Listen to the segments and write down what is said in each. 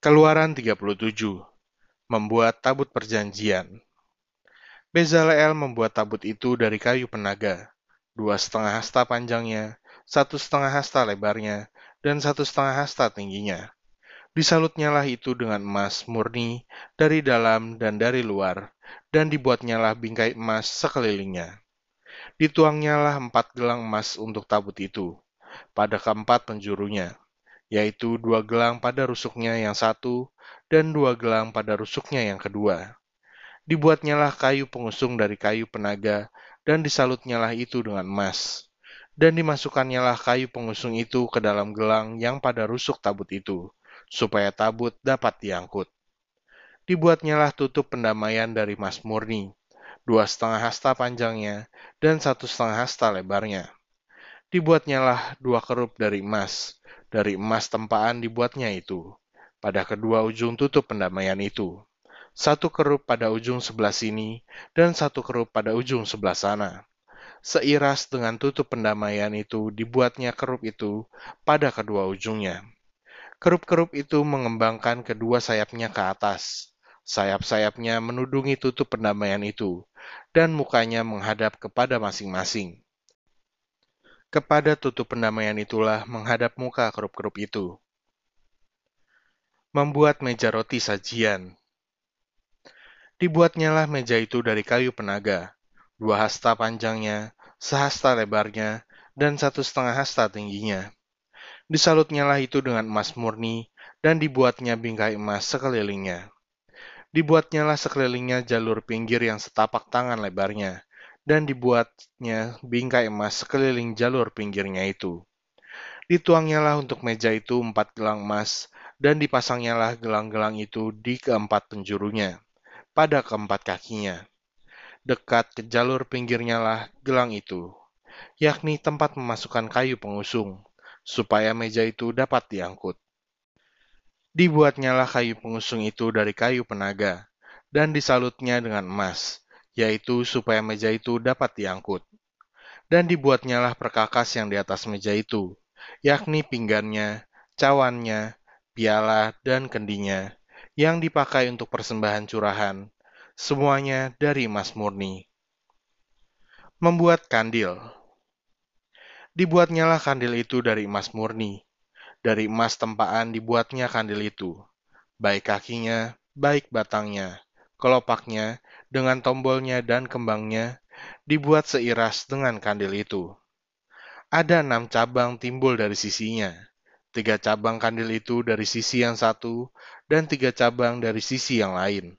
Keluaran 37 Membuat tabut perjanjian. Bezaleel membuat tabut itu dari kayu penaga, dua setengah hasta panjangnya, satu setengah hasta lebarnya, dan satu setengah hasta tingginya. Disalutnyalah itu dengan emas murni dari dalam dan dari luar, dan dibuatnyalah bingkai emas sekelilingnya. Dituangnyalah empat gelang emas untuk tabut itu, pada keempat penjurunya yaitu dua gelang pada rusuknya yang satu dan dua gelang pada rusuknya yang kedua. Dibuatnyalah kayu pengusung dari kayu penaga dan disalutnyalah itu dengan emas. Dan dimasukannyalah kayu pengusung itu ke dalam gelang yang pada rusuk tabut itu, supaya tabut dapat diangkut. Dibuatnyalah tutup pendamaian dari emas murni, dua setengah hasta panjangnya dan satu setengah hasta lebarnya. Dibuatnyalah dua kerup dari emas, dari emas tempaan dibuatnya itu, pada kedua ujung tutup pendamaian itu. Satu kerup pada ujung sebelah sini, dan satu kerup pada ujung sebelah sana. Seiras dengan tutup pendamaian itu dibuatnya kerup itu pada kedua ujungnya. Kerup-kerup itu mengembangkan kedua sayapnya ke atas. Sayap-sayapnya menudungi tutup pendamaian itu, dan mukanya menghadap kepada masing-masing. Kepada tutup pendamaian itulah menghadap muka kerup-kerup itu. Membuat meja roti sajian. Dibuatnyalah meja itu dari kayu penaga, dua hasta panjangnya, sehasta lebarnya, dan satu setengah hasta tingginya. Disalutnyalah itu dengan emas murni, dan dibuatnya bingkai emas sekelilingnya. Dibuatnyalah sekelilingnya jalur pinggir yang setapak tangan lebarnya, dan dibuatnya bingkai emas sekeliling jalur pinggirnya itu. Dituangnyalah untuk meja itu empat gelang emas, dan dipasangnyalah gelang-gelang itu di keempat penjurunya, pada keempat kakinya. Dekat ke jalur pinggirnya lah gelang itu, yakni tempat memasukkan kayu pengusung, supaya meja itu dapat diangkut. Dibuatnyalah kayu pengusung itu dari kayu penaga, dan disalutnya dengan emas, yaitu supaya meja itu dapat diangkut. Dan dibuatnyalah perkakas yang di atas meja itu, yakni pinggannya, cawannya, piala, dan kendinya, yang dipakai untuk persembahan curahan, semuanya dari emas murni. Membuat kandil Dibuatnyalah kandil itu dari emas murni, dari emas tempaan dibuatnya kandil itu, baik kakinya, baik batangnya, kelopaknya, dengan tombolnya dan kembangnya, dibuat seiras dengan kandil itu. Ada enam cabang timbul dari sisinya, tiga cabang kandil itu dari sisi yang satu, dan tiga cabang dari sisi yang lain.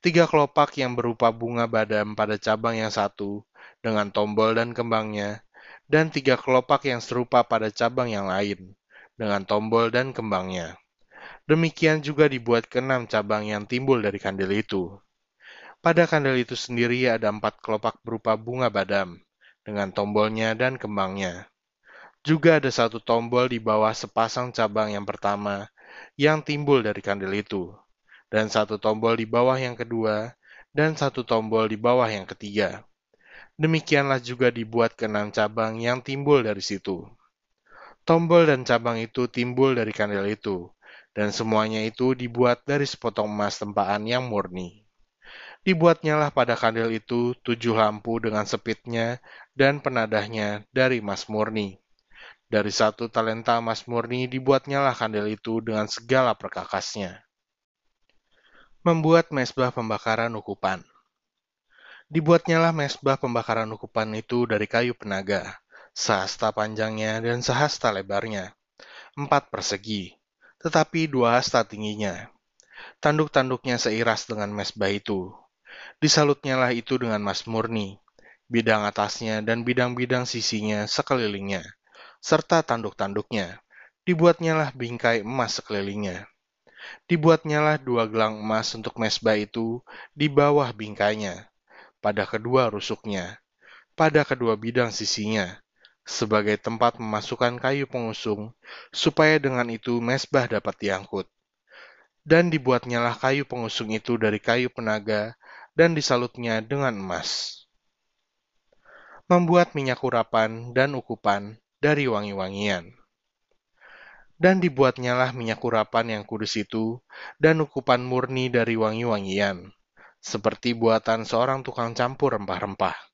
Tiga kelopak yang berupa bunga badam pada cabang yang satu, dengan tombol dan kembangnya, dan tiga kelopak yang serupa pada cabang yang lain, dengan tombol dan kembangnya. Demikian juga dibuat keenam cabang yang timbul dari kandil itu. Pada kandil itu sendiri ada empat kelopak berupa bunga badam, dengan tombolnya dan kembangnya. Juga ada satu tombol di bawah sepasang cabang yang pertama, yang timbul dari kandil itu, dan satu tombol di bawah yang kedua, dan satu tombol di bawah yang ketiga. Demikianlah juga dibuat keenam cabang yang timbul dari situ. Tombol dan cabang itu timbul dari kandil itu, dan semuanya itu dibuat dari sepotong emas tempaan yang murni. Dibuatnyalah pada kandil itu tujuh lampu dengan sepitnya dan penadahnya dari emas murni. Dari satu talenta emas murni dibuatnyalah kandil itu dengan segala perkakasnya. Membuat mesbah pembakaran ukupan. Dibuatnyalah mesbah pembakaran ukupan itu dari kayu penaga, sehasta panjangnya dan sehasta lebarnya, empat persegi, tetapi dua hasta tingginya. Tanduk-tanduknya seiras dengan mesbah itu, Disalutnyalah itu dengan mas murni, bidang atasnya dan bidang-bidang sisinya sekelilingnya, serta tanduk-tanduknya. Dibuatnyalah bingkai emas sekelilingnya. Dibuatnyalah dua gelang emas untuk mesbah itu di bawah bingkainya, pada kedua rusuknya, pada kedua bidang sisinya, sebagai tempat memasukkan kayu pengusung, supaya dengan itu mesbah dapat diangkut. Dan dibuatnyalah kayu pengusung itu dari kayu penaga dan disalutnya dengan emas. Membuat minyak urapan dan ukupan dari wangi-wangian. Dan dibuatnyalah minyak urapan yang kudus itu, dan ukupan murni dari wangi-wangian, seperti buatan seorang tukang campur rempah-rempah.